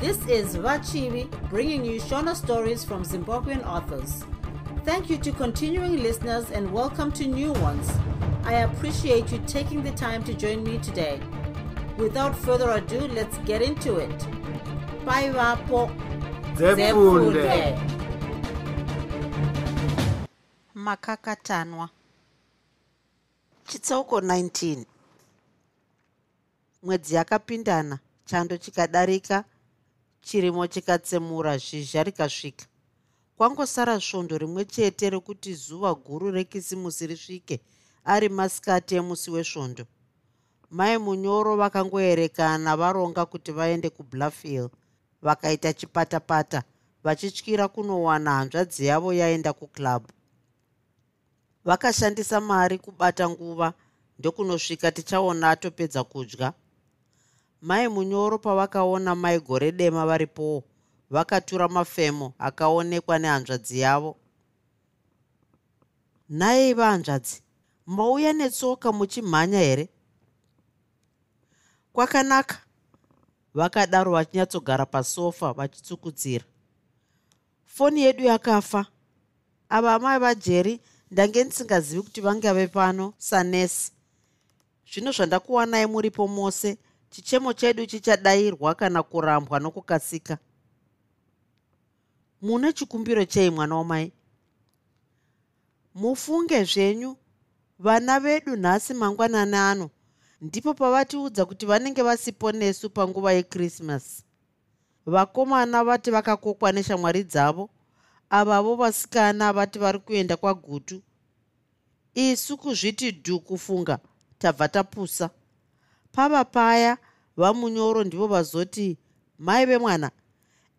This is Vachivi bringing you Shona stories from Zimbabwean authors. Thank you to continuing listeners and welcome to new ones. I appreciate you taking the time to join me today. Without further ado, let's get into it. Bye, Vapo. Zefunde. makakatanwa chitsauko 19 mwedzi yakapindana chando chikadarika chirimo chikatsemura zhizha rikasvika. Kwangosara svondo rimwe chete rekuti zuva guru rekisimusi risvike ari masikati emusi wesvondo. Mai munyoro vakangoerekana varonga kuti vaende kubluffhill vakaita chipatapata vachityira kunowana hanzvadzi yavo yaenda kuclubhu vakashandisa mari kubata nguva ndokunosvika tichaona atopedza kudya mai munyoro pavakaona mai gore dema varipowo vakatura mafemo akaonekwa nehanzvadzi yavo. Nhai vahanzvadzi mauya netsoka muchimhanya here? Kwakanaka. Vakadaro vachinyatsogara pasofa vachitsukudzira. Foni yedu yakafa. Ava amai vajeri ndange ndisingazivi kuti vangave pano sanesi. Zvino zvandakuwanai muripo mose chichemo chedu chichadayirwa kana kurambwa nokukasika. Mune chikumbiro chei mwana wamai? Mufunge zvenyu vana vedu nhasi mangwanani ano. Ndipo pavatiudza kuti vanenge vasipo nesu panguva yekrisimasi vakomana vati vakakokwa neshamwari dzavo avavo vasikana vati vari kuenda kwagutu. Isu kuzviti dhu kufunga tabva tapusa pava paya vamunyoro ndivo vazoti mai vemwana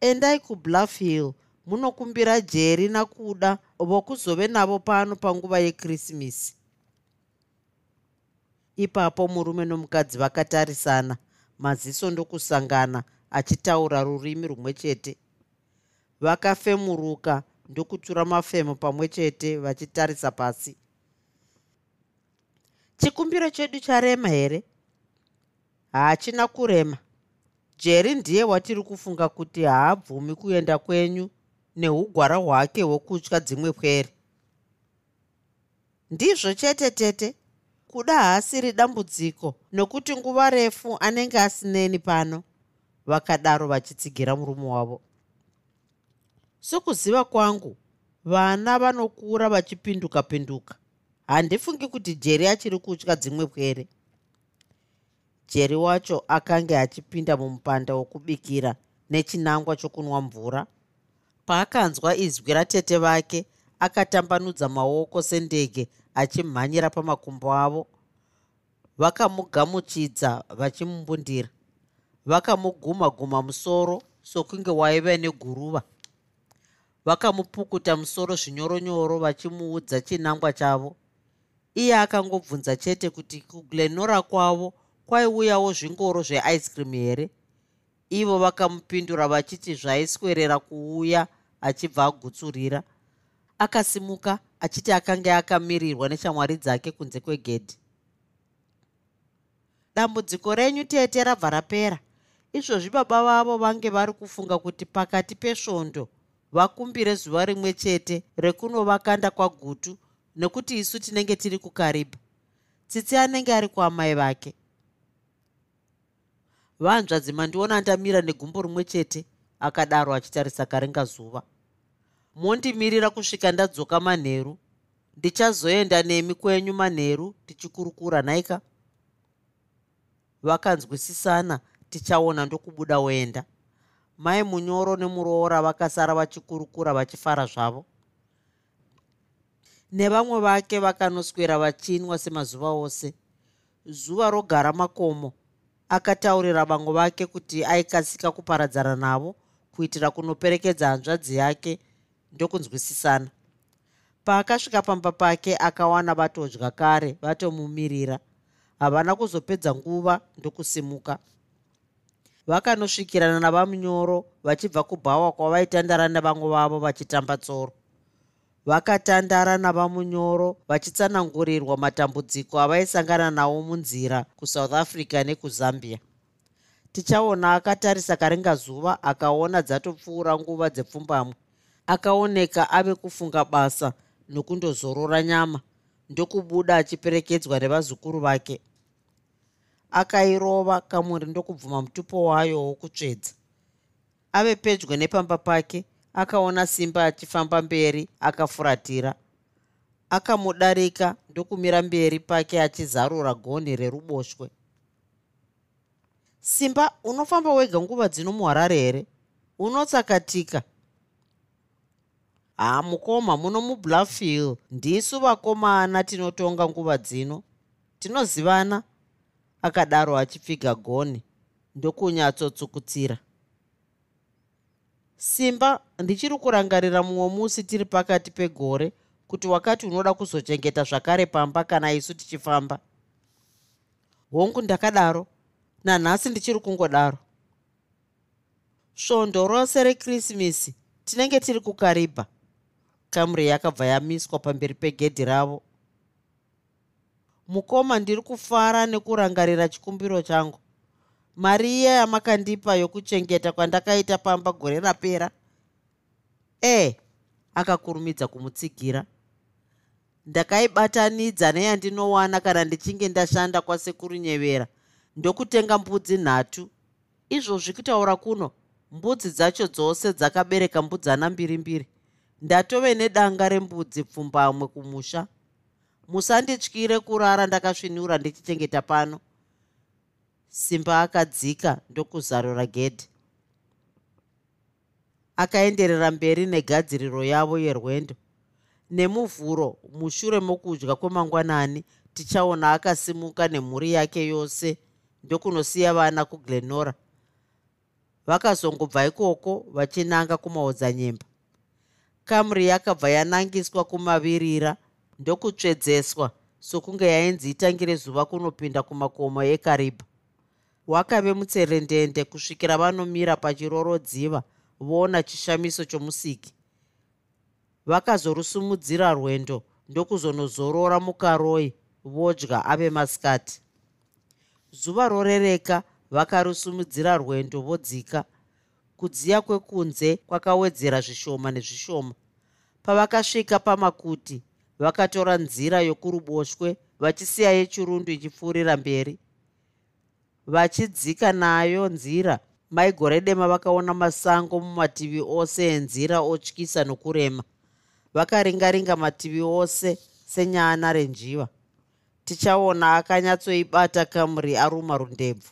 endai kubluff hill munokumbira jeri nakuda vokuzove navo pano panguva yekrisimisi ipapo murume nomukadzi vakatarisana maziso ndokusangana achitaura rurimi rumwe chete vakafemuruka ndokutura mafemo pamwe chete vachitarisa pasi. Chikumbiro chedu charema here haachina kurema. Jeri ndiye watiri kufunga kuti haabvumi kuenda kwenyu neugwara hwake hwokutya dzimwe pwere. Ndizvo chete tete kuda haasiri dambudziko nokuti nguva refu anenge asineni pano vakadaro vachitsigira murume wavo. Sokuziva kwangu vana vanokura vachipinduka pinduka handifungi kuti jeri achiri kutya dzimwe pwere jeri wacho akanga achipinda mumupanda wokubikira nechinangwa chokunwa mvura. Paakanzwa izwi ratete vake akatambanudza maoko sendege achimhanyira pamakumbo avo. Vakamugamuchidza vachimumbundira. Vakamuguma guma musoro sokunge waiva neguruva. Vakamupukuta musoro zvinyoronyoro vachimuudza chinangwa chavo. Iye akangobvunza chete kuti kuglenora kwavo kwaiuyawo zvingoro zveice cream here? Ivo vakamupindura vachiti zvaiswerera kuuya achibva agutsurira. Akasimuka achiti akanga akamirirwa neshamwari dzake kunze kwegedhi. Dambudziko renyu tete rabva rapera. Izvozvi baba vavo vange vari kufunga kuti pakati pesvondo vakumbire zuva rimwe chete rekunovakanda kwagutu nekuti isu tinenge tiri kukaribha tsitsi anenge ari kuamai vake vanzvadzi mandiona ndamira negumbo rimwe chete akadaro achitarisa karenga zuva mondimirira kusvika ndadzoka manheru ndichazoenda nemi kwenyu manheru tichikurukura nhaika vakanzwisisana tichaona ndokubuda oenda mai munyoro nemuroora vakasara vachikurukura vachifara zvavo. Nevamwe vake vakanoswera vachinwa semazuva ose. Zuva rogara makomo akataurira vamwe vake kuti aikasika kuparadzana navo kuitira kunoperekedza hanzvadzi yake ndokunzwisisana. Paakasvika pamba pake akawana vatodya kare vatomumirira. Havana kuzopedza nguva ndokusimuka. Vakanosvikirana navamunyoro vachibva kubhawa kwavaitandara nevamwe vavo vachitamba tsoro vakatandara navamunyoro vachitsanangurirwa matambudziko avaisangana nawo munzira kusouth africa nekuzambia. Tichaona akatarisa karinga zuva akaona dzatopfuura nguva dzepfumbamwe. Akaoneka ave kufunga basa nokundozorora nyama ndokubuda achiperekedzwa nevazukuru vake. Akairova kamuri ndokubvuma mutupo wayo wokutsvedza. Ave pedyo nepamba pake akaona simba achifamba mberi akafuratira. Akamudarika ndokumira mberi pake achizarura gonhi reruboshwe. Simba unofamba wega nguva dzino muharare here? Unotsakatika. Ha mukoma muno mubluffhill ndisu vakomana tinotonga nguva dzino. Tinozivana. Akadaro achipfiga gonhi ndokunyatsotsukutsira simba ndichiri kurangarira mumwe musi tiri pakati pegore kuti wakati unoda kuzochengeta zvakare pamba kana isu tichifamba. Hongu ndakadaro. Nanhasi ndichiri kungodaro. Svondo rose rekrisimisi tinenge tiri kukaribha. Kamuri yakabva yamiswa pamberi pegedhi ravo. Mukoma ndiri kufara nekurangarira chikumbiro changu mari iya yamakandipa yokuchengeta kwandakaita pamba gore rapera. E akakurumidza kumutsigira ndakaibatanidza neyandinowana kana ndichinge ndashanda kwasekurunyevera ndokutenga mbudzi nhatu. Izvozvi kutaura kuno mbudzi dzacho dzose dzakabereka mbudzana mbiri mbiri ndatove nedanga rembudzi pfumbamwe kumusha. Musandityire kurara ndakasvinura ndichichengeta pano simba akadzika ndokuzarura gedhi. Akaenderera mberi negadziriro yavo yerwendo. Nemuvhuro mushure mokudya kwemangwanani tichaona akasimuka nemhuri yake yose ndokunosiya vana kuglenora. Vakazongobva ikoko vachinanga kumaodzanyemba. Kamuri yakabva yanangiswa kumavirira ndokutsvedzeswa sokunge yainzi itangire zuva kunopinda kumakomo ekaribha wakave mutserendende kusvikira vanomira pachirorodziva voona chishamiso chomusiki. Vakazorusumudzira rwendo ndokuzonozorora mukaroi vodya ave masikati. Zuva rorereka vakarusumudzira rwendo vodzika. Kudziya kwekunze kwakawedzera zvishoma nezvishoma. Pavakasvika pamakuti vakatora nzira yokuruboshwe vachisiya yechirundu ichipfuurira mberi vachidzika nayo nzira. Maigoredema vakaona masango mumativi ose enzira otyisa nokurema. Vakaringaringa mativi ose senyana renjiva. Tichaona akanyatsoibata kamuri aruma rundebvu.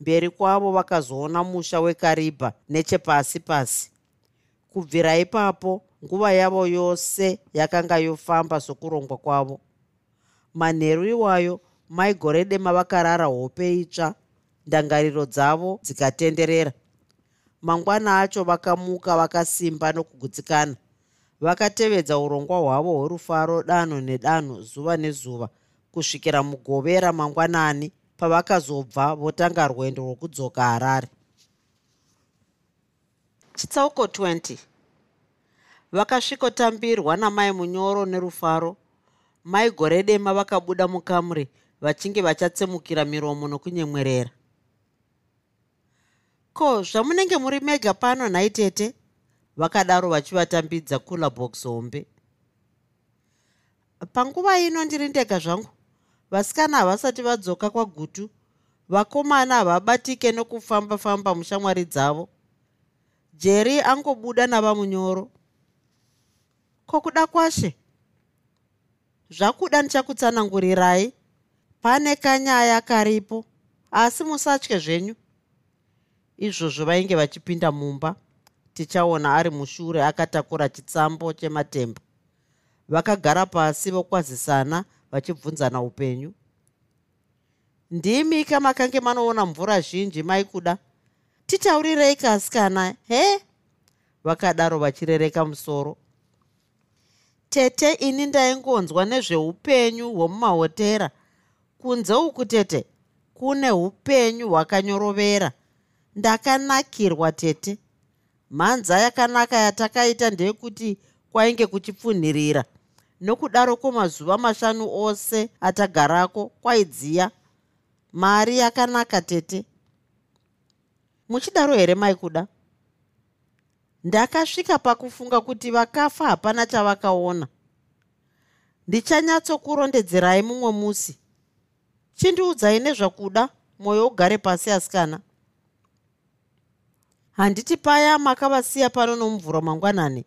Mberi kwavo vakazoona musha wekaribha nechepasi pasi. Kubvira ipapo nguva yavo yose yakanga yofamba sokurongwa kwavo. Manheru iwayo maigoredema vakarara hope itsva ndangariro dzavo dzikatenderera. Mangwana acho vakamuka vakasimba nokugutsikana vakatevedza urongwa hwavo hwerufaro danho nedanho zuva nezuva kusvikira mugovera mangwanani pavakazobva votanga rwendo rwokudzoka harare. Chitsauko 20 vakasvikotambirwa namai munyoro nerufaro mai gore dema vakabuda mukamuri vachinge vachatsemukira miromo nokunyemwerera. Ko zvamunenge muri mega pano nhai tete vakadaro vachivatambidza cooler box hombe. Panguva ino ndiri ndega zvangu. Vasikana havasati vadzoka kwagutu. Vakomana havabatike nokufamba-famba mushamwari dzavo. Jeri angobuda navamunyoro. Kokuda kwashe? Zvakuda ndichakutsanangurirai pane kanyaya karipo asi musatye zvenyu. Izvozvo vainge vachipinda mumba tichaona ari mushure akatakura chitsambo chematemba. Vakagara pasi vokwazisana vachibvunzana upenyu. Ndimi kamakange manoona mvura zhinji maikuda titaurirei kasikana he? Vakadaro vachirereka musoro. Tete ini ndaingonzwa nezveupenyu hwomumahotera kunze uku tete kune upenyu hwakanyorovera. Ndakanakirwa tete. Mhanza yakanaka yatakaita ndeyekuti kwainge kuchipfunhirira. Nokudaroko mazuva mashanu ose atagarako kwaidziya. Mari yakanaka tete. Muchidaro here mai kuda? Ndakasvika pakufunga kuti vakafa hapana chavakaona. Ndichanyatsokurondedzerai mumwe musi chindiudzai nezvakuda mwoyo ugare pasi asikana. Handiti paya makavasiya pano nomuvhuro mangwanani.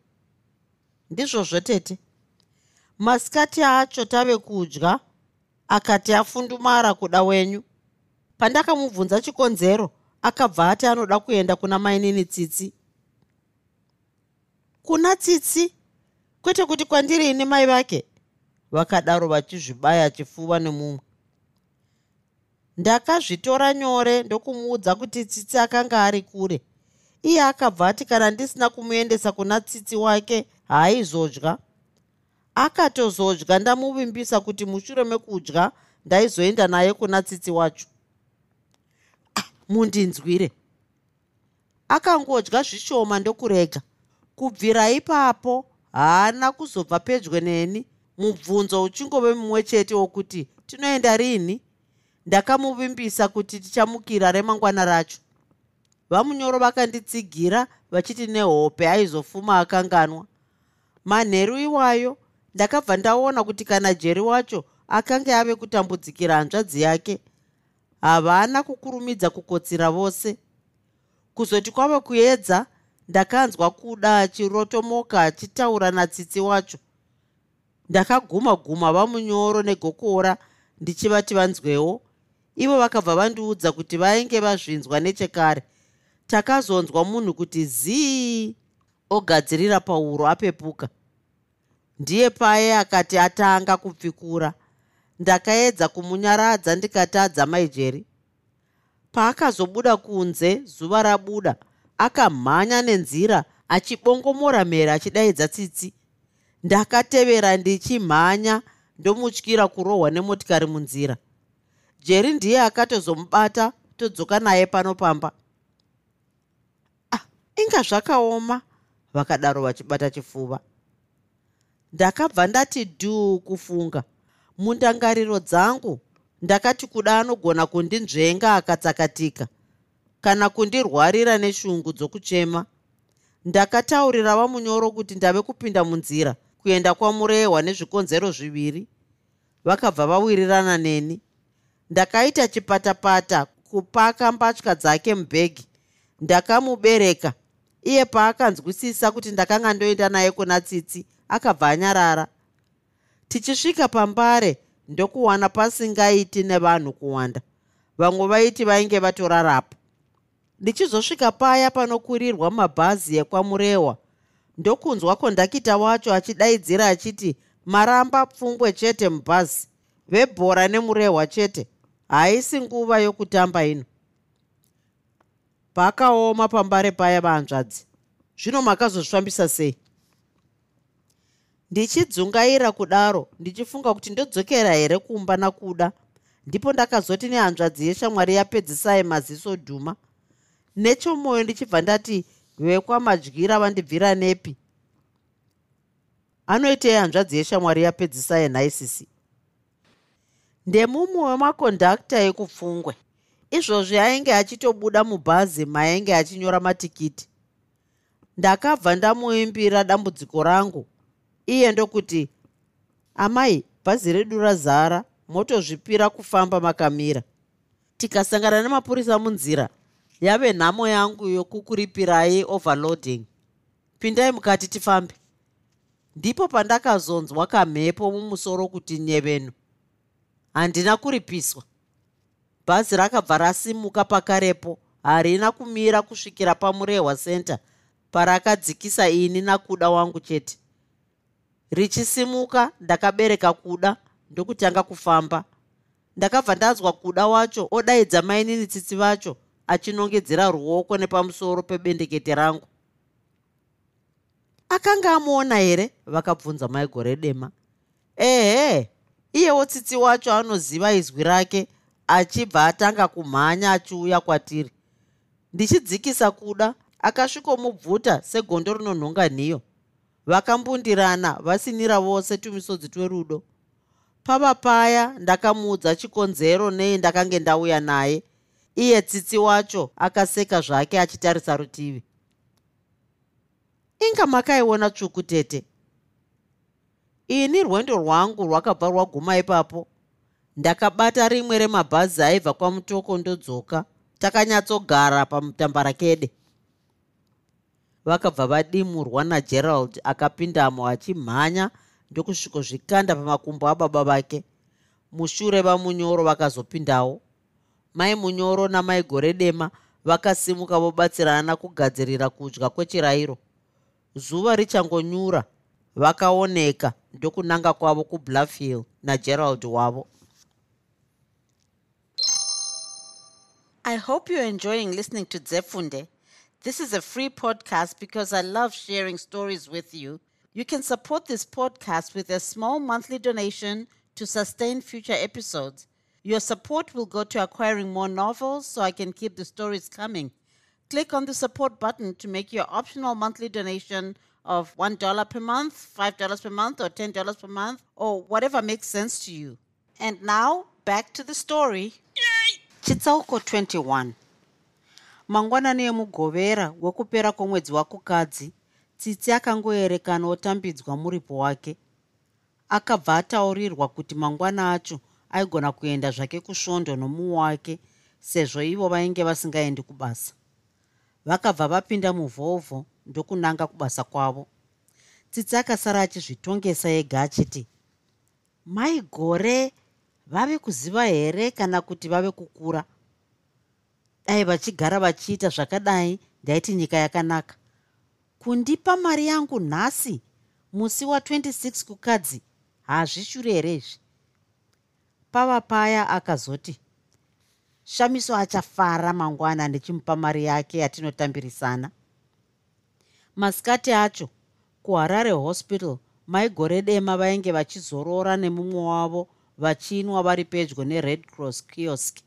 Ndizvozvo tete. Masikati acho tave kudya akati afundumara kuda wenyu. Pandakamubvunza chikonzero akabva ati anoda kuenda kuna mainini tsitsi. Kuna tsitsi? Kwete kuti kwandiri ini mai vake? Vakadaro vachizvibaya chifuva nemumwe ndakazvitora nyore ndokumuudza kuti tsitsi akanga ari kure. Iye akabva ati kana ndisina kumuendesa kuna tsitsi wake haaizodya akatozodya ndamuvimbisa kuti mushure mekudya ndaizoenda naye kuna tsitsi wacho. Ah, mundinzwire. Akangodya zvishoma ndokurega. Kubvira ipapo haana kuzobva pedyo neni. Mubvunzo uchingove mumwe chete wokuti tinoenda rini ndakamuvimbisa kuti tichamukira remangwana racho. Vamunyoro vakanditsigira vachiti nehope aizofuma akanganwa. Manheru iwayo ndakabva ndaona kuti kana jeri wacho akanga ave kutambudzikira hanzvadzi yake havana kukurumidza kukotsira vose. Kuzoti kwave kuedza ndakanzwa kuda achirotomoka achitaura natsitsi wacho. Ndakaguma guma vamunyoro negokora ndichivati vanzwewo ivo vakabva vandiudza kuti vainge vazvinzwa nechekare. Takazonzwa munhu kuti zii ogadzirira pauro apepuka. Ndiye paye akati atanga kupfikura. Ndakaedza kumunyaradza ndikatadza maijeri. Paakazobuda kunze zuva rabuda akamhanya nenzira achibongomora mhere achidaidza tsitsi. Ndakatevera ndichimhanya ndomutyira kurohwa nemotikari munzira jeri ndiye akatozomubata todzoka naye pano pamba ah, inga zvakaoma vakadaro vachibata chifuva. Ndakabva ndati dhuu kufunga. Mundangariro dzangu ndakati kuda anogona kundinzvenga akatsakatika. Kana kundirwarira neshungu dzokuchema ndakataurira vamunyoro kuti ndave kupinda munzira kuenda kwamurehwa nezvikonzero zviviri. Vakabva vawirirana neni ndakaita chipatapata kupaka mbatya dzake mubhegi. Ndakamubereka. Iye paakanzwisisa kuti ndakanga ndoenda naye kuna tsitsi akabva anyarara. Tichisvika pambare ndokuwana pasingaiti nevanhu kuwanda. Vamwe vaiti vainge vatorarapo. Ndichizosvika paya panokurirwa mabhazi ekwamurehwa ndokunzwa kondakita wacho achidaidzira achiti maramba pfumbwe chete mubhazi. Vebhora nemurehwa chete haisi nguva yokutamba ino. Pakaoma pambare paya vanzvadzi zvino makazozvifambisa sei? Ndichidzungaira kudaro ndichifunga kuti ndodzokera here kumba nakuda? Ndipo ndakazoti nehanzvadzi yeshamwari yapedzisai maziso dhuma. Nechomwoyo ndichibva ndati vekwamadyira vandibvira nepi. Anoitei hanzvadzi yeshamwari yapedzisai nhaisisi ndemumwe wemakondakta ekupfungwe. Izvozvi ainge achitobuda mubhazi mainge achinyora matikiti. Ndakabva ndamuimbira dambudziko rangu. Iye ndokuti amai bhazi redu razara motozvipira kufamba makamira. Tikasangana nemapurisa munzira yave nhamo yangu yokukuripirai overloading. Pindai mukati tifambe. Ndipo pandakazonzwa kamhepo mumusoro kuti nyevenu handina kuripiswa. Bhazi rakabva rasimuka pakarepo. Harina kumira kusvikira pamurehwa center parakadzikisa ini nakuda wangu chete. Richisimuka ndakabereka kuda ndokutanga kufamba. Ndakabva ndanzwa kuda wacho odaidza mainini tsitsi vacho achinongedzera ruoko nepamusoro pebendekete rangu. Akanga amuona here? Vakabvunza maigore dema. Ehe iyewo tsitsi wacho anoziva izwi rake achibva atanga kumhanya achiuya kwatiri. Ndichidzikisa kuda akasvikomubvuta segondo rinonhonga nhiyo vakambundirana vasinira vose tumisodzi twerudo pava paya ndakamuudza chikonzero nei ndakange ndauya naye. Iye tsitsi wacho akaseka zvake achitarisa rutivi. Inga makaiona tsvuku tete ini rwendo rwangu rwakabva rwaguma ipapo. Ndakabata rimwe remabhazi aibva kwamutoko ndodzoka takanyatsogara pamutambarakede vakabva vadimurwa nagerald akapindamo achimhanya ndokusvikozvikanda pamakumbo ababa vake. Mushure vamunyoro vakazopindawo. Mai munyoro namai gore dema vakasimuka vobatsirana kugadzirira kudya kwechirayiro zuva richangonyura vakaoneka ndokunanga kwavo nagerald wavo. I hope you're enjoying listening to zefunde. This is a free podcast because i love sharing stories with you. You can support this podcast with a small monthly donation to sustain future episodes. Your support will go to acquiring more novels so i can keep the stories coming. Click on the support button to make your optional monthly donation of $1 per month, $5 per month, or $10 per month, or whatever makes sense to you. And now, back to the story. chitsauko 21 mangwanani emugovera wekupera kwomwedzi wakukadzi tsitsi akangoerekana otambidzwa muripo wake akabva ataurirwa kuti mangwana acho aigona kuenda zvake kusvondo nomumwe wake sezvo ivo vainge vasingaendi kubasa vakabva vapinda muvhovho ndokunanga kubasa kwavo. Tsitsi akasara achizvitongesa ega achiti mai gore vave kuziva here kana kuti vave kukura? Dai vachigara vachiita zvakadai ndaiti nyika yakanaka. Kundipa mari yangu nhasi musi wa26 kukadzi hazvishure here izvi? Pava paya akazoti shamiso achafara mangwana ndichimupa mari yake yatinotambirisana masikati acho kuharare hospital maigore dema vainge vachizorora nemumwe wavo vachinwa vari pedyo nered cross kiosk.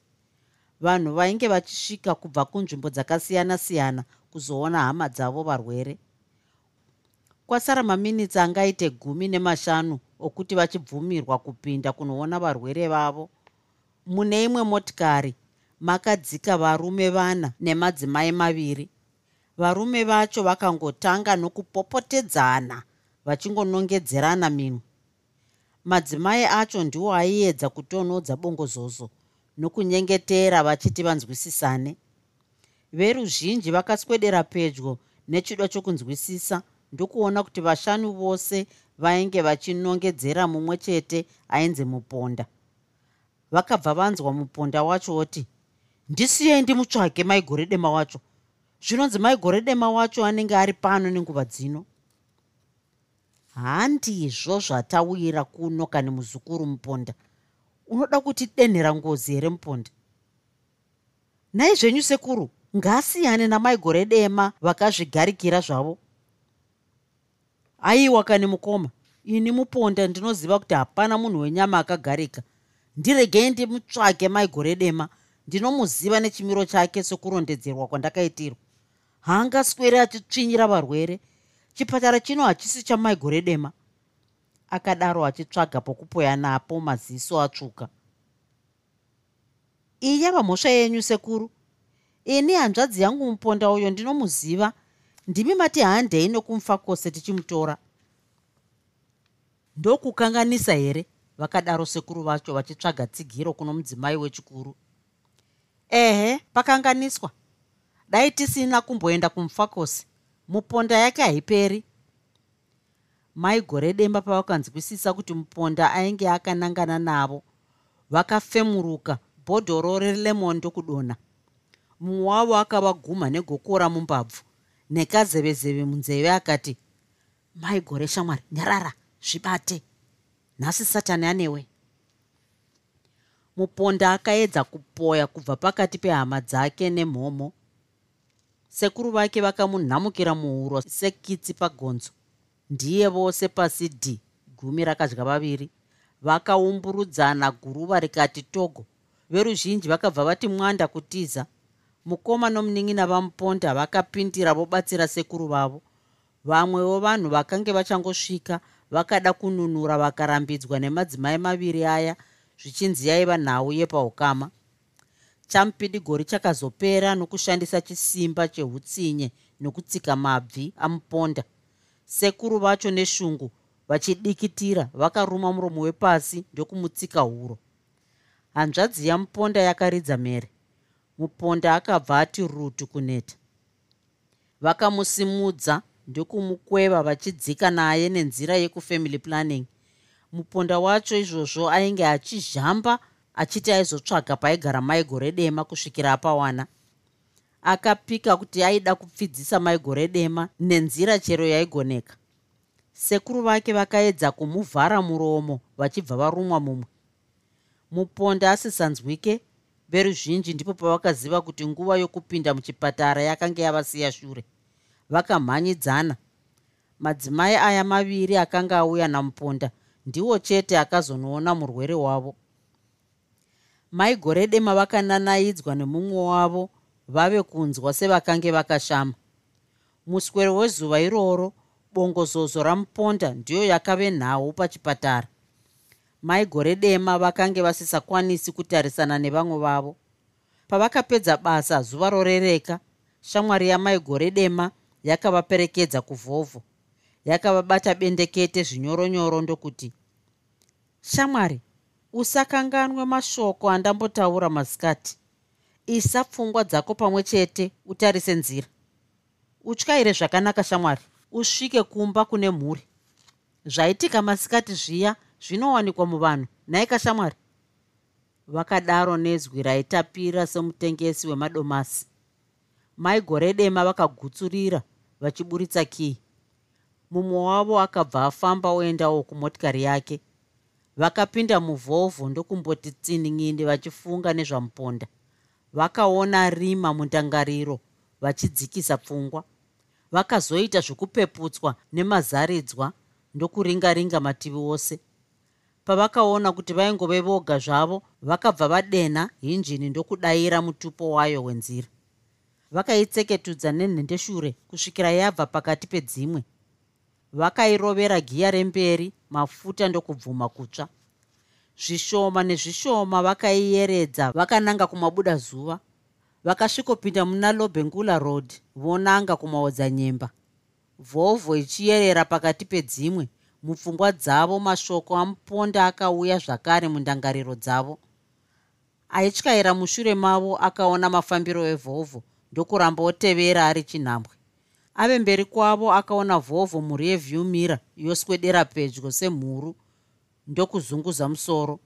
Vanhu vainge vachisvika kubva kunzvimbo dzakasiyana-siyana kuzoona hama dzavo varwere. Kwasara maminitsi angaite gumi nemashanu okuti vachibvumirwa kupinda kunoona varwere vavo. Mune imwe motikari makadzika varume vana nemadzimai maviri varume vacho vakangotanga nokupopotedzana vachingonongedzerana minwe madzimai acho ndiwo aiedza kutonodza bongozozo nokunyengetera vachiti vanzwisisane. Veruzhinji vakaswedera pedyo nechido chokunzwisisa ndokuona kuti vashanu vose vainge vachinongedzera mumwe chete ainzi muponda. Vakabva vanzwa muponda wacho oti ndisiyei ndimutsvage maigore dema wacho zvinonzi maigore dema wacho anenge ari pano nenguva dzino? Handizvo zvatawira kuno kani muzukuru muponda. Unoda kuti denhera ngozi here muponda? Nhai zvenyu sekuru ngaasiyane namaigore dema vakazvigarikira zvavo? Aiwa kani mukoma ini muponda ndinoziva kuti hapana munhu wenyama akagarika. Ndiregei ndimutsvage maigore dema ndinomuziva nechimiro chake sokurondedzerwa kwandakaitirwa haangaswere achitsvinyira varwere. Chipatara chino hachisi chamaigore dema. Akadaro achitsvaga pokupoya napo maziso atsvuka. Iyi yava mhosva yenyu sekuru? Ini hanzvadzi yangu muponda uyo ndinomuziva. Ndimi mati handei nokumufa kwose tichimutora. Ndokukanganisa here? Vakadaro sekuru vacho vachitsvaga tsigiro kuno mudzimai wechikuru. Ehe pakanganiswa dai tisina kumboenda kumufakose muponda yake haiperi. Mai gore demba pavakanzwisisa kuti muponda ainge akanangana navo. Vakafemuruka bhodhoro relemon ndokudonha mumwe wavo akavaguma negokora mumbabvu. Nekazevezeve munzeve akati mai gore shamwari nyarara zvibate. Nhasi satani anewe. Muponda akaedza kupoya kubva pakati pehama dzake nemhomo sekuru vake vakamunhamukira muhuro sekitsi pagonzo. Ndiye vose pasi d gumi rakadya vaviri. Vakaumburudzana guruva rikati togo. Veruzhinji vakabva vati mwanda kutiza. Mukoma nomunin'ina vamuponda vakapindira vobatsira sekuru vavo. Vamwewo vanhu vakange vachangosvika vakada kununura vakarambidzwa nemadzimai maviri aya zvichinzi yaiva nhau yepaukama chamupidigori chakazopera nokushandisa chisimba cheutsinye nokutsika mabvi amuponda. Sekuru vacho neshungu vachidikitira vakaruma muromo wepasi ndokumutsika huro. Hanzvadzi yamuponda yakaridza mhere. Muponda akabva ati rutu kuneta. Vakamusimudza ndokumukweva vachidzika naye nenzira yekufamily planning. Muponda wacho izvozvo ainge achizhamba achiti aizotsvaga paigara maigore dema kusvikira apawana. Akapika kuti aida kupfidzisa maigore dema nenzira chero yaigoneka. Sekuru vake vakaedza kumuvhara muromo vachibva varumwa mumwe. Muponda asisanzwike veruzhinji ndipo pavakaziva kuti nguva yokupinda muchipatara yakanga yavasiya shure vakamhanyidzana. Madzimai aya maviri akanga auya namuponda ndiwo chete akazonoona murwere wavo maigore dema vakananaidzwa nemumwe wavo vave kunzwa sevakange vakashama. Muswero wezuva iroro bongozozo ramuponda ndiyo yakave nhau pachipatara. Maigore dema vakange vasisakwanisi kutarisana nevamwe vavo. Pavakapedza basa zuva rorereka shamwari yamaigore dema yakavaperekedza kuvhovho yakavabata bendekete zvinyoronyoro ndokuti shamwari usakanganwe mashoko andambotaura masikati. Isa pfungwa dzako pamwe chete utarise nzira. Utyaire zvakanaka shamwari. Usvike kumba kune mhuri. Zvaitika masikati zviya zvinowanikwa muvanhu. Nhaika shamwari. Vakadaro nezwi raitapira semutengesi wemadomasi. Maigore dema vakagutsurira vachiburitsa kii mumwe wavo akabva afamba oendawo kumotikari yake vakapinda muvhovho ndokumboti tsinin'indi vachifunga nezvamuponda. Vakaona rima mundangariro vachidzikisa pfungwa. Vakazoita zvokupeputswa nemazaridzwa ndokuringaringa mativi ose. Pavakaona kuti vaingove voga zvavo vakabva vadenha hinjini ndokudayira mutupo wayo wenzira. Vakaitseketudza nenhendeshure kusvikira yabva pakati pedzimwe vakairovera giya remberi mafuta ndokubvuma kutsva. Zvishoma nezvishoma vakaiyeredza vakananga kumabuda zuva. Vakasvikopinda muna lobengula road vonanga kumaodzanyemba vhovho ichiyerera pakati pedzimwe mupfungwa dzavo mashoko amuponda akauya zvakare mundangariro dzavo. Aityaira mushure mavo akaona mafambiro evhovho ndokuramba otevera ari chinhambwe ave mberi kwavo akaona vhovho murevyu mira yoswedera pedyo semhuru ndokuzunguza musoro.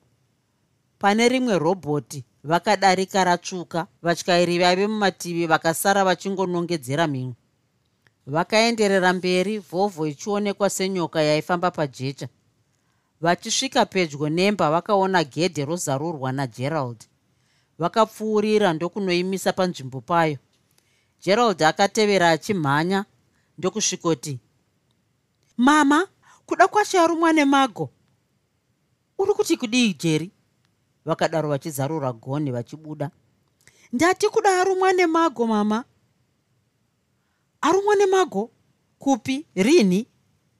Pane rimwe robhoti vakadarika ratsvuka vatyairi vaive mumativi vakasara vachingonongedzera mimwe vakaenderera mberi vhovho ichionekwa senyoka yaifamba pajecha. Vachisvika pedyo nemba vakaona gedhe rozarurwa nagerald. Vakapfuurira ndokunoimisa panzvimbo payo gerald akatevera achimhanya. Ndokusvikoti mama kuda kwasharumwa nemago uri kuti kudii jeri vakadaro vachizarura gonhi vachibuda. Ndati kuda arumwa nemago mama. Arumwa nemago kupi? Rini?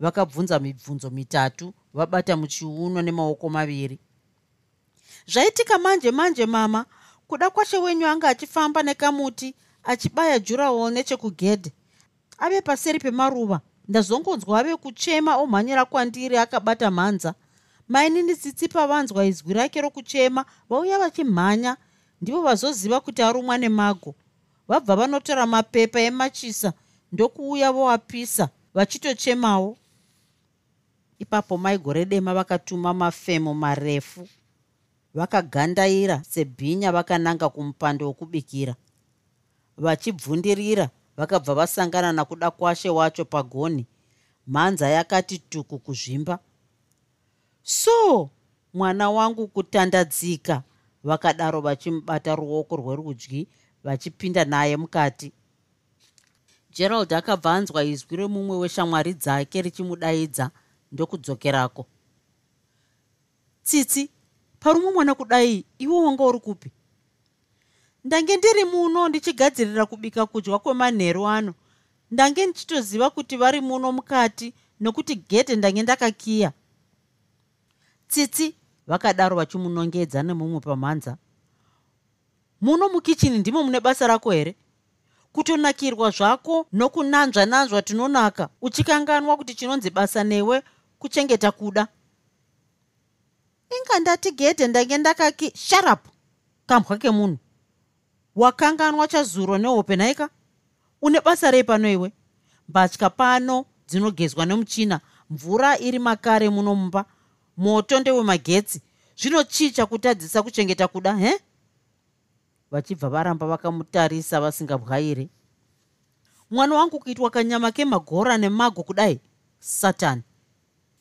Vakabvunza mibvunzo mitatu vabata muchiuno nemaoko maviri. Zvaitika manje manje mama. Kuda kwashe wenyu anga achifamba nekamuti achibaya jurawo nechekugedhe. Ave paseri pemaruva. Ndazongonzwa ave kuchema omhanyira kwandiri akabata mhanza. Mainini tsitsi pavanzwa izwi rake rokuchema vauya vachimhanya. Ndivo vazoziva kuti arumwa nemago. Vabva vanotora mapepa emachisa ndokuuya voapisa vachitochemawo. Ipapo maigore dema vakatuma mafemo marefu. Vakagandaira sebhinya vakananga kumupando wokubikira vachibvundirira vakabva vasangana nakuda kwashe wacho pagonhi mhanza yakati tuku kuzvimba. So mwana wangu kutandadzika vakadaro vachimubata ruoko rwerudyi vachipinda naye mukati. Gerald akabva anzwa izwi remumwe weshamwari dzake richimudaidza ndokudzokerako tsitsi parumwe mwana kudai iwo wanga uri kupi ndange ndiri muno ndichigadzirira kubika kudya kwemanheru ano. Ndange ndichitoziva kuti vari muno mukati nokuti gedhe ndange ndakakiya. Tsitsi vakadaro vachimunongedza nemumwe pamhanza. Muno mukichini ndimo mune basa rako here? Kutonakirwa zvako nokunanzva nanzva tinonaka uchikanganwa kuti chinonzi basa newe kuchengeta kuda. Inga ndati gedhe ndange ndakaki sharap kambwa kemunhu wakanganwa chazuro nehope nhaika une basa rei pano iwe? Mbatya pano dzinogezwa nemuchina. Mvura iri makare muno mumba. Moto ndewemagetsi zvinochicha kutadzisa kuchengeta kuda he? Vachibva varamba vakamutarisa vasingabwairi. Mwana wangu kuitwa kanyama kemagora nemago kudai? Satani.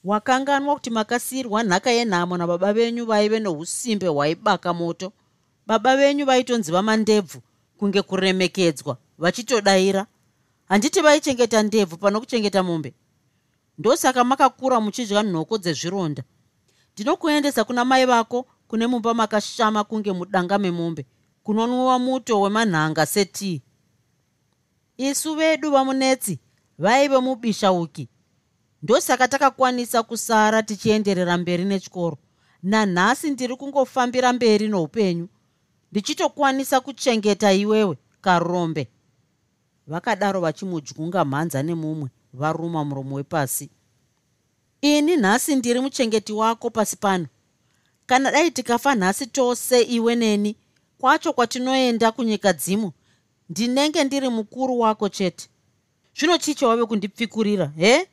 Wakanganwa kuti makasiyirwa nhaka yenhamo nababa venyu vaive nousimbe hwaibaka moto baba venyu vaitonzi vamandebvu kunge kuremekedzwa vachitodayira handiti vaichengeta ndebvu pano kuchengeta mombe? Ndosaka makakura muchidya nhoko dzezvironda. Ndinokuendesa kuna mai vako kune mumba makashama kunge mudanga memombe kunonwiwa muto wemanhanga setii. Isu vedu vamunetsi vaive mubishauki ndosaka takakwanisa kusara tichienderera mberi nechikoro. Nanhasi ndiri kungofambira mberi noupenyu ndichitokwanisa kuchengeta iwewe karombe. Vakadaro vachimudyunga mhanza nemumwe varuma muromo wepasi. Ini nhasi ndiri muchengeti wako pasi pano. Kana dai tikafa nhasi tose iwe neni kwacho kwatinoenda kunyika dzimo ndinenge ndiri mukuru wako chete. Zvino chicha wave kundipfikurira he?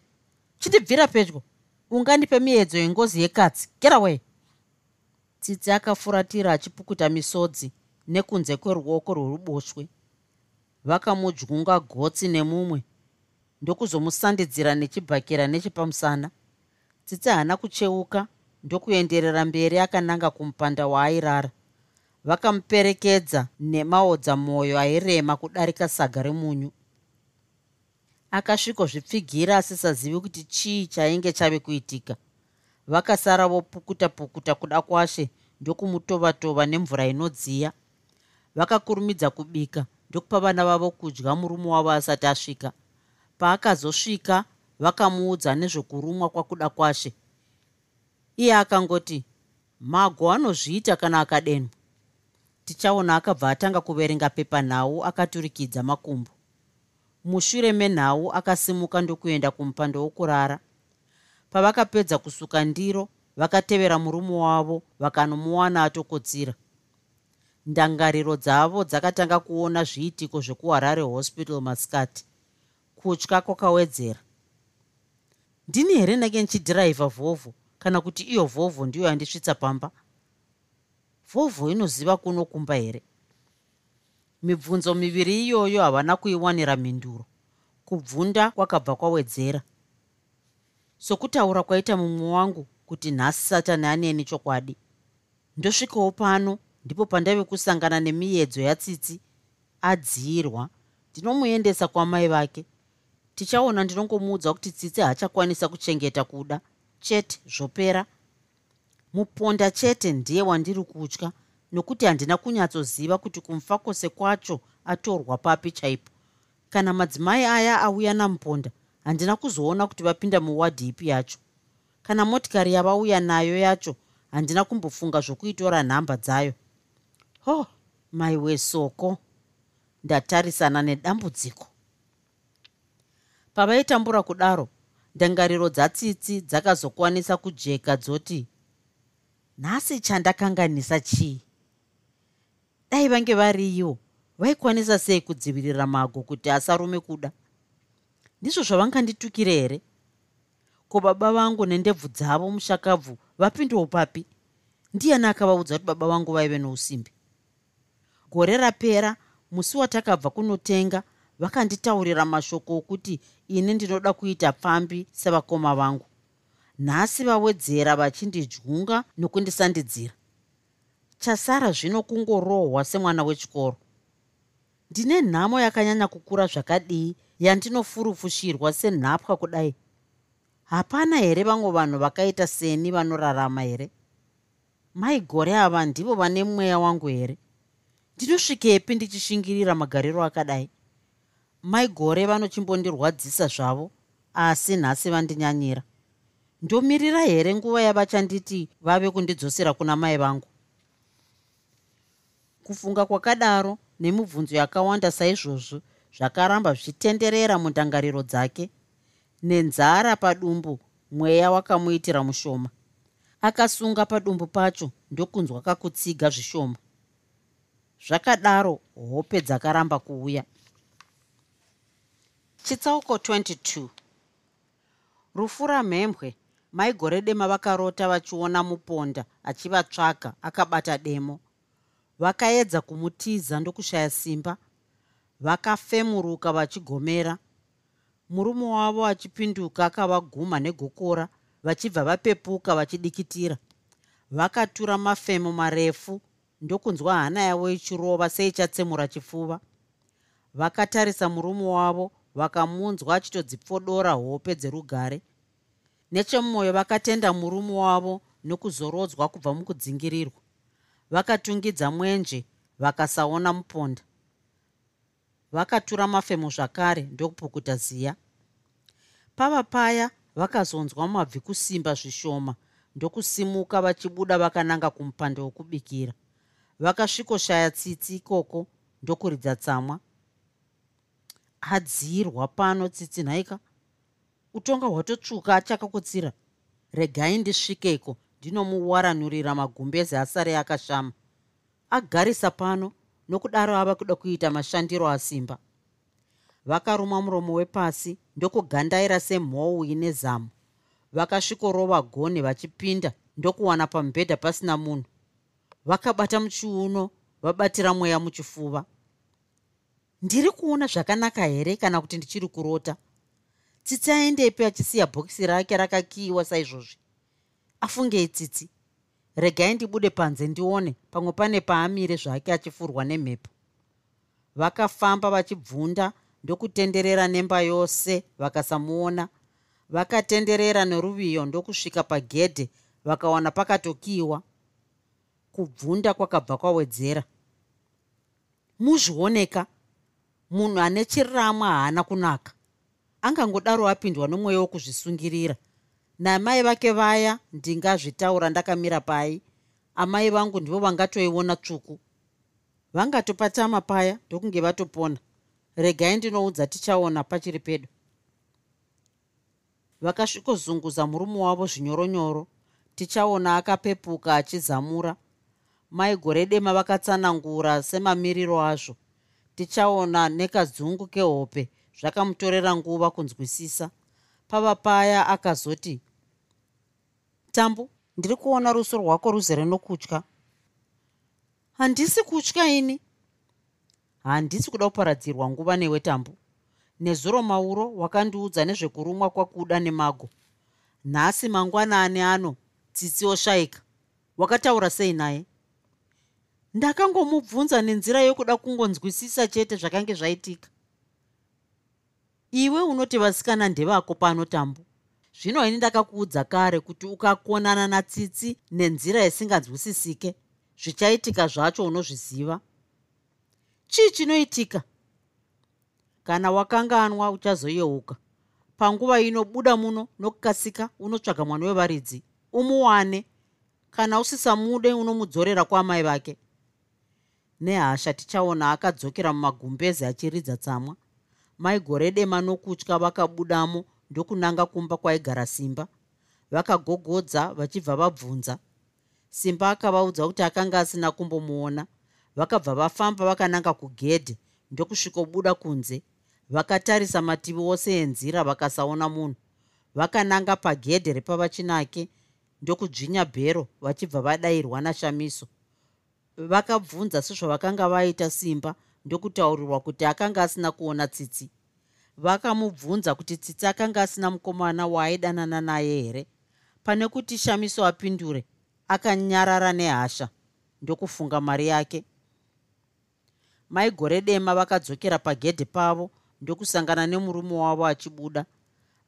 Chindibvira pedyo. Ungandipe miedzo yengozi yekatsi. Geraway tsitsi akafuratira achipukuta misodzi nekunze kweruoko rweruboshwe vakamudyunga gotsi nemumwe ndokuzomusandidzira nechibhakera nechepamusana. Tsitsi haana kucheuka ndokuenderera mberi akananga kumupanda waairara. Vakamuperekedza nemaodzamwoyo airema kudarika saga remunyu. Akasvikozvipfigira asisazivi kuti chii chainge chave kuitika vakasara vopukuta pukuta kuda kwashe ndokumutova-tova nemvura inodziya. Vakakurumidza kubika ndokupa vana vavo kudya murume wavo asati asvika. Paakazosvika vakamuudza nezvokurumwa kwakuda kwashe. Iye akangoti mago anozviita kana akadenwa? Tichaona akabva atanga kuverenga pepanhau akaturikidza makumbo. Mushure menhau akasimuka ndokuenda kumupando wokurara pavakapedza kusuka ndiro vakatevera murume wavo vakanomuwana atokotsira ndangariro dzavo dzakatanga kuona zviitiko zvekuharare hospital mascati kutya kwakawedzera. Ndini here ndenge ndichidhiraivha vhovho kana kuti iyo vhovho ndiyo yandisvitsa pamba? Vhovho inoziva kunokumba here? Mibvunzo miviri iyoyo havana kuiwanira mhinduro. Kubvunda kwakabva kwawedzera sokutaura kwaita mumwe wangu kuti nhasi satani aneni chokwadi. Ndosvikawo pano ndipo pandaive kusangana nemiedzo yatsitsi adziyirwa. Ndinomuendesa kwamai vake. Tichaona ndinongomuudza kuti tsitsi haachakwanisa kuchengeta kuda. Chete zvopera. Muponda chete ndiye wandiri kutya nokuti handina kunyatsoziva kuti kumfa kwose kwacho atorwa papi chaipo. Kana madzimai aya auya namuponda handina kuzoona kuti vapinda muwadhi ipi yacho. Kana motikari yavauya nayo yacho handina kumbofunga zvokuitora nhamba dzayo. Ho oh, maiwe soko ndatarisana nedambudziko. Pavaitambura kudaro ndangariro dzatsitsi dzakazokwanisa kujeka dzoti nhasi chandakanganisa chii? Dai vange variiwo vaikwanisa sei kudzivirira mago kuti asarume kuda ndizvo zvavanganditukire here? Ko baba vangu nendebvu dzavo mushakabvu vapindowo papi? Ndiani akavaudza kuti baba vangu vaive nousimbi? Gore rapera musi watakabva kunotenga vakanditaurira mashoko okuti ini ndinoda kuita pfambi sevakoma vangu. Nhasi vawedzera vachindidyunga nokundisandidzira. Chasara zvino kungorohwa semwana wechikoro. Ndine nhamo yakanyanya kukura zvakadii yandinofurufushirwa senhapwa kudai? Hapana here vamwe vanhu vakaita seni vanorarama here? Maigore ava ndivo vane mweya wangu here? Ndinosvikepi ndichishingirira magariro akadai? Maigore vanochimbondirwadzisa zvavo asi nhasi vandinyanyira. Ndomirira here nguva yavachanditi vave kundidzosera kuna mai vangu? Kufunga kwakadaro nemibvunzo yakawanda saizvozvo zvakaramba zvichitenderera mundangariro dzake nenzara padumbu mweya wakamuitira mushoma. Akasunga padumbu pacho ndokunzwa kakutsiga zvishoma. Zvakadaro hope dzakaramba kuuya. Chitsauko 22 rufu ramhembwe maigore dema vakarota vachiona muponda achivatsvaga akabata demo. Vakaedza kumutiza ndokushaya simba vakafemuruka vachigomera. Murume wavo achipinduka akavaguma negokora vachibva vapepuka vachidikitira. Vakatura mafemo marefu ndokunzwa hana yavo ichirova seichatsemura chifuva vakatarisa murume wavo vakamunzwa achitodzipfodora hope dzerugare. Nechemumwoyo vakatenda murume wavo nokuzorodzwa kubva mukudzingirirwa. Vakatungidza mwenje vakasaona muponda vakatura mafemo zvakare ndokupukuta ziya. Pava paya vakazonzwa mabvi kusimba zvishoma ndokusimuka vachibuda vakananga kumupande wokubikira. Vakasvikoshaya tsitsi ikoko ndokuridza tsamwa. Adzirwa pano tsitsi nhaika utonga hwatotsvuka achakakutsira regai ndisvikeko ndinomuwaranurira magumbezi asare akashama. Agarisa pano nokudaro ava kuda kuita mashandiro asimba. Vakaruma muromo wepasi ndokugandaira semhou ine zamu. Vakasvikorova goni vachipinda ndokuwana pamubhedha pasina munhu. Vakabata muchiuno vabatira mweya muchifuva. Ndiri kuona zvakanaka here kana kuti ndichiri kurota? Tsitsi aendepi achisiya bhokisi rake rakakiyiwa saizvozvi. Afungei tsitsi regai ndibude panze ndione pamwe pane paamire zvake achifurwa nemhepo. Vakafamba vachibvunda ndokutenderera nemba yose vakasamuona. Vakatenderera neruviyo ndokusvika pagedhe vakawana pakatokiwa. Kubvunda kwakabva kwawedzera. Muzvioneka munhu ane chiramwa haana kunaka. Angangodaro apindwa nomweya wokuzvisungirira namai vake vaya ndingazvitaura ndakamira pai. Amai vangu ndivo vangatoiona tsvuku. Vangatopatama paya ndokunge vatopona. Regai ndinoudza tichaona pachiri pedo vakasvikozunguza murume wavo zvinyoronyoro. Tichaona akapepuka achizamura. Maigore dema vakatsanangura semamiriro azvo. Tichaona nekadzungu kehope zvakamutorera nguva kunzwisisa pava paya akazoti tambu ndiri kuona ruso rwako ruzere nokutya. Handisi kutya ini? Handisi kuda kuparadzirwa nguva newe tambu. Nezuro mauro wakandiudza nezvekurumwa kwakuda nemago. Nhasi mangwanani ano tsitsi oshayika wakataura sei naye? Ndakangomubvunza nenzira yokuda kungonzwisisa chete zvakange zvaitika iwe unoti vasikana ndevako pano tambu zvino ini ndakakuudza kare kuti ukakonana natsitsi nenzira isinganzwisisike zvichaitika zvacho unozviziva. Chii chinoitika? Kana wakanganwa uchazoyeuka panguva ino buda muno nokukasika unotsvaga mwana wevaridzi umuwane. Kana usisamude unomudzorera kwaamai vake. Nehasha tichaona akadzokera mumagumbezi achiridza tsamwa maigore dema nokutya vakabudamo ndokunanga kumba kwaigara simba. Vakagogodza vachibva vabvunza. Simba akavaudza kuti akanga asina kumbomuona. Vakabva vafamba vakananga kugedhe ndokusvikobuda kunze. Vakatarisa mativi ose enzira vakasaona munhu. Vakananga pagedhe repavachinake ndokudzvinya bhero vachibva vadayirwa nashamiso. Vakabvunza sezvavakanga vaita simba ndokutaurirwa kuti akanga asina kuona tsitsi. Vakamubvunza kuti tsitsi akanga asina mukomana waaidanana naye here? Pane kuti shamiso apindure akanyarara nehasha ndokufunga mari yake. Maigore dema vakadzokera pagedhe pavo ndokusangana nemurume wavo achibuda.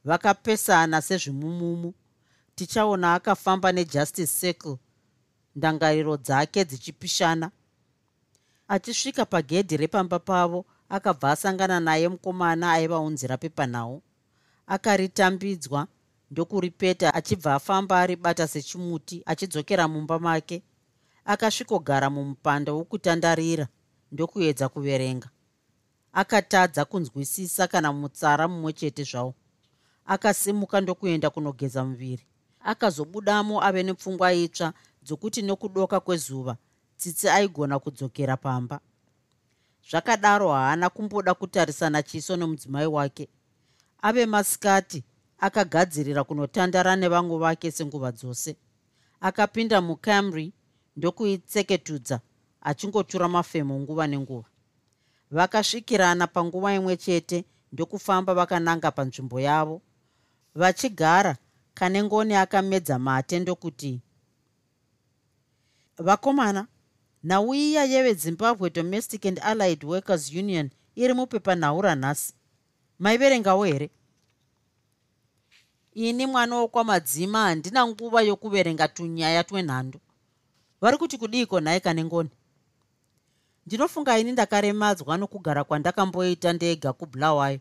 Vakapesana sezvimumumu. Tichaona akafamba nejustice circle ndangariro dzake dzichipishana achisvika pagedhi repamba pavo akabva asangana naye mukomana aivaunzira pepanhau akaritambidzwa ndokuripeta achibva afamba aribata sechimuti achidzokera mumba make. Akasvikogara mumupanda wokutandarira ndokuedza kuverenga. Akatadza kunzwisisa kana mutsara mumwe chete zvawo akasimuka ndokuenda kunogeza muviri. Akazobudamo ave nepfungwa itsva dzokuti nokudoka kwezuva tsitsi aigona kudzokera pamba. Zvakadaro haana kumboda kutarisana chiso nemudzimai wake. Ave masikati akagadzirira kunotandara nevamwe vake senguva dzose. Akapinda mucamry ndokuitseketudza achingotura mafemo nguva nenguva. Vakasvikirana panguva imwe chete ndokufamba vakananga panzvimbo yavo. Vachigara kane ngoni akamedza mate ndokuti vakomana nhau iya yevezimbabwe domestic and allied workers union iri mupepanhau ranhasi maiverengawo here? Ini mwana wokwamadzima handina nguva yokuverenga tunyaya twenhando. Vari kuti kudiiko nhaye kane ngoni? Ndinofunga ini ndakaremadzwa nokugara kwandakamboita ndega kubulawayo.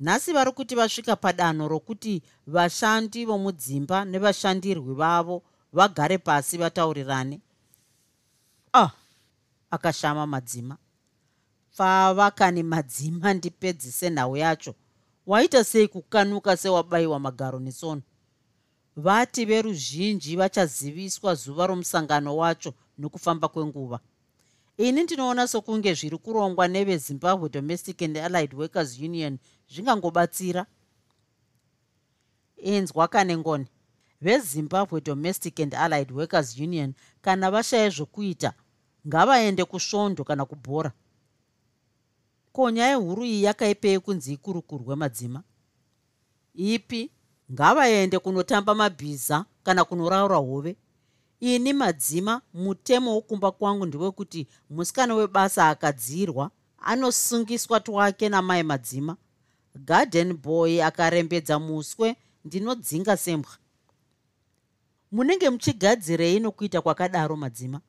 Nhasi vari kuti vasvika padanho rokuti vashandi vomudzimba nevashandirwi vavo vagare pasi vataurirane akashama madzima. Pfava kani madzima ndipedzise nhau yacho. Waita sei kukanuka sewabayiwa magaro netsono vati veruzhinji vachaziviswa zuva romusangano wacho nokufamba kwenguva. Ini ndinoona sokunge zviri kurongwa nevezimbabwe domestic and allied workers union zvingangobatsira. Inzwa kane ngoni. Vezimbabwe domestic and allied workers union kana vashaya zvokuita ngavaende kusvondo kana kubhora. Ko nyaya huru iyi yakaipei kunzi ikurukurwe madzima ipi? Ngavaende kunotamba mabhiza kana kunoraura hove. Ini madzima mutemo wokumba kwangu ndewekuti musikana webasa akadzirwa anosungiswa twake namai madzima. Garden boy akarembedza muswe ndinodzinga sembwa. Munenge muchigadzirei nokuita kwakadaro madzima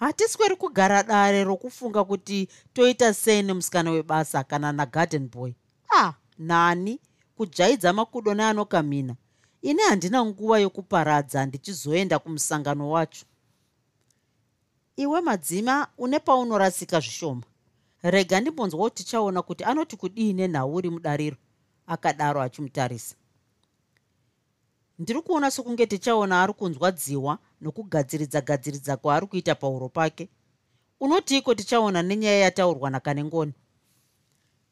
hatisweri kugara dare rokufunga kuti toita sei nemusikana webasa kana nagarden boy. Ah nani? Kujaidza makudo neanokamina ini handina nguva yokuparadza ndichizoenda kumusangano wacho. Iwe madzima une paunorasika zvishoma. Rega ndimbonzwawo tichaona kuti anoti kudii nenhauri mudariro akadaro achimutarisa. Ndiri kuona sokunge tichaona ari kunzwadziwa nokugadziridza gadziridza kwaari kuita pauro pake. Unotiiko tichaona nenyaya yataurwa nakane ngoni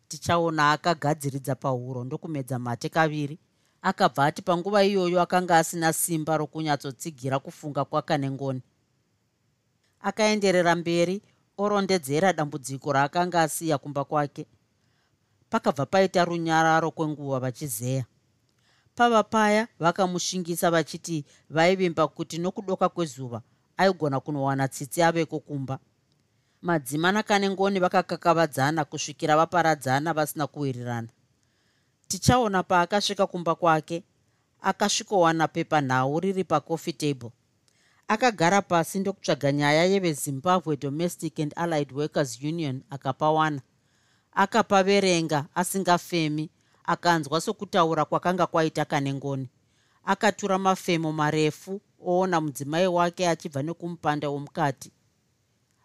tichaona akagadziridza pahuro ndokumedza mate kaviri akabva ati panguva iyoyo akanga asina simba rokunyatsotsigira kufunga kwakane ngoni akaenderera mberi orondedzera dambudziko raakanga asiya kumba kwake. Pakabva paita runyararo kwenguva vachizeya pava paya vakamushingisa vachiti vaivimba kuti nokudoka kwezuva aigona kunowana tsitsi aveko kumba madzimana kane ngoni vakakakavadzana kusvikira vaparadzana vasina kuwirirana. Tichaona paakasvika kumba kwake akasvikowana pepanhau riri pacoffee table. Akagara pasi ndokutsvaga nyaya yevezimbabwe domestic and allied workers union akapawana. Akapaverenga asingafemi akanzwa sokutaura kwakanga kwaita kane ngoni. Akatura mafemo marefu oona mudzimai wake achibva nekumupanda womukati.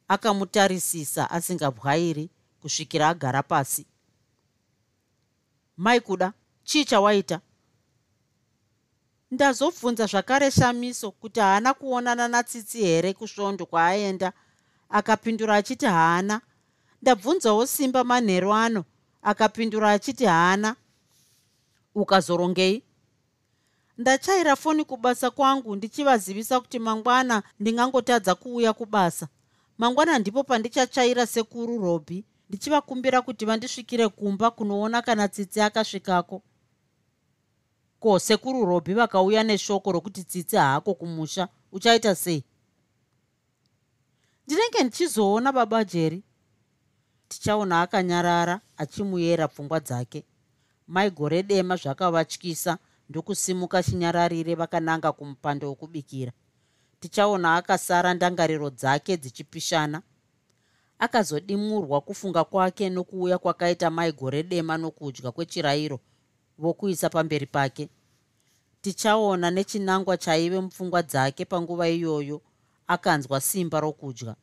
Akamutarisisa asingabwairi kusvikira agara pasi. Mai kuda chii chawaita? Ndazobvunza zvakare shamiso kuti haana kuonana natsitsi here kusvondo kwaaenda akapindura achiti haana. Ndabvunzawo simba manheru ano. Akapindura achiti haana ukazorongei? Ndachaira foni kubasa kwangu ndichivazivisa kuti mangwana ndingangotadza kuuya kubasa. Mangwana ndipo pandichachaira sekuru robhi ndichivakumbira kuti vandisvikire kumba kunoona kana tsitsi akasvikako. Ko sekuru robhi vakauya neshoko rokuti tsitsi haako kumusha uchaita sei? Ndinenge ndichizoona baba jeri tichaona akanyarara achimuyera pfungwa dzake maigore dema zvakavatyisa ndokusimuka chinyararire vakananga kumupando wokubikira. Tichaona akasara ndangariro dzake dzichipishana. Akazodimurwa kufunga kwake nokuuya kwakaita maigore dema nokudya kwechirayiro vokuisa pamberi pake. Tichaona nechinangwa chaive mupfungwa dzake panguva iyoyo akanzwa simba rokudya.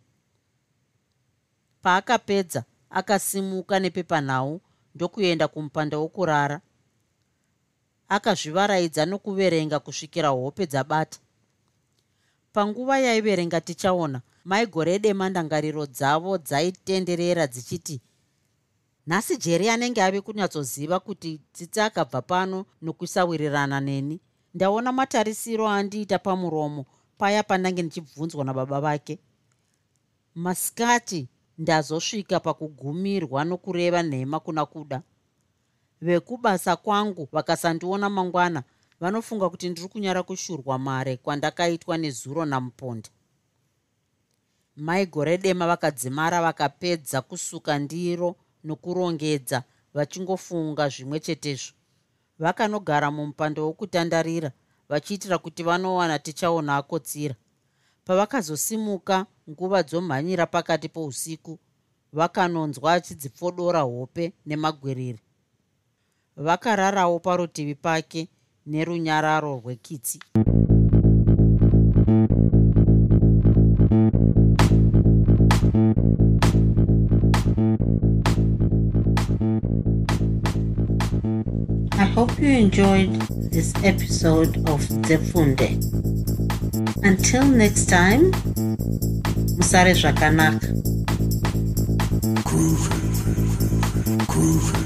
Paakapedza akasimuka nepepanhau ndokuenda kumupanda wokurara. Akazvivaraidza nokuverenga kusvikira hope dzabata. Panguva yaiverenga tichaona maigore dema ndangariro dzavo dzaitenderera dzichiti nhasi jeri anenge ave kunyatsoziva kuti tsitsi akabva pano nokusawirirana neni. Ndaona matarisiro andiita pamuromo paya pandange ndichibvunzwa nababa vake. Masikati ndazosvika pakugumirwa nokureva nhema kuna kuda. Vekubasa kwangu vakasandiona mangwana vanofunga kuti ndiri kunyara kushurwa mare kwandakaitwa nezuro namuponda mai gore dema vakadzimara vakapedza kusuka ndiro nokurongedza vachingofunga zvimwe chetezvo. Vakanogara mumupando wokutandarira vachiitira kuti vanowana tichaona akotsira pavakazosimuka nguva dzomhanyira pakati pousiku vakanonzwa achidzipfodora hope nemagwiriri vakararawo parutivi pake nerunyararo rwekitsi. I hope you enjoyed this episode of Zefunde. Until next time, Musare Zvakanaka. Groovy, groovy.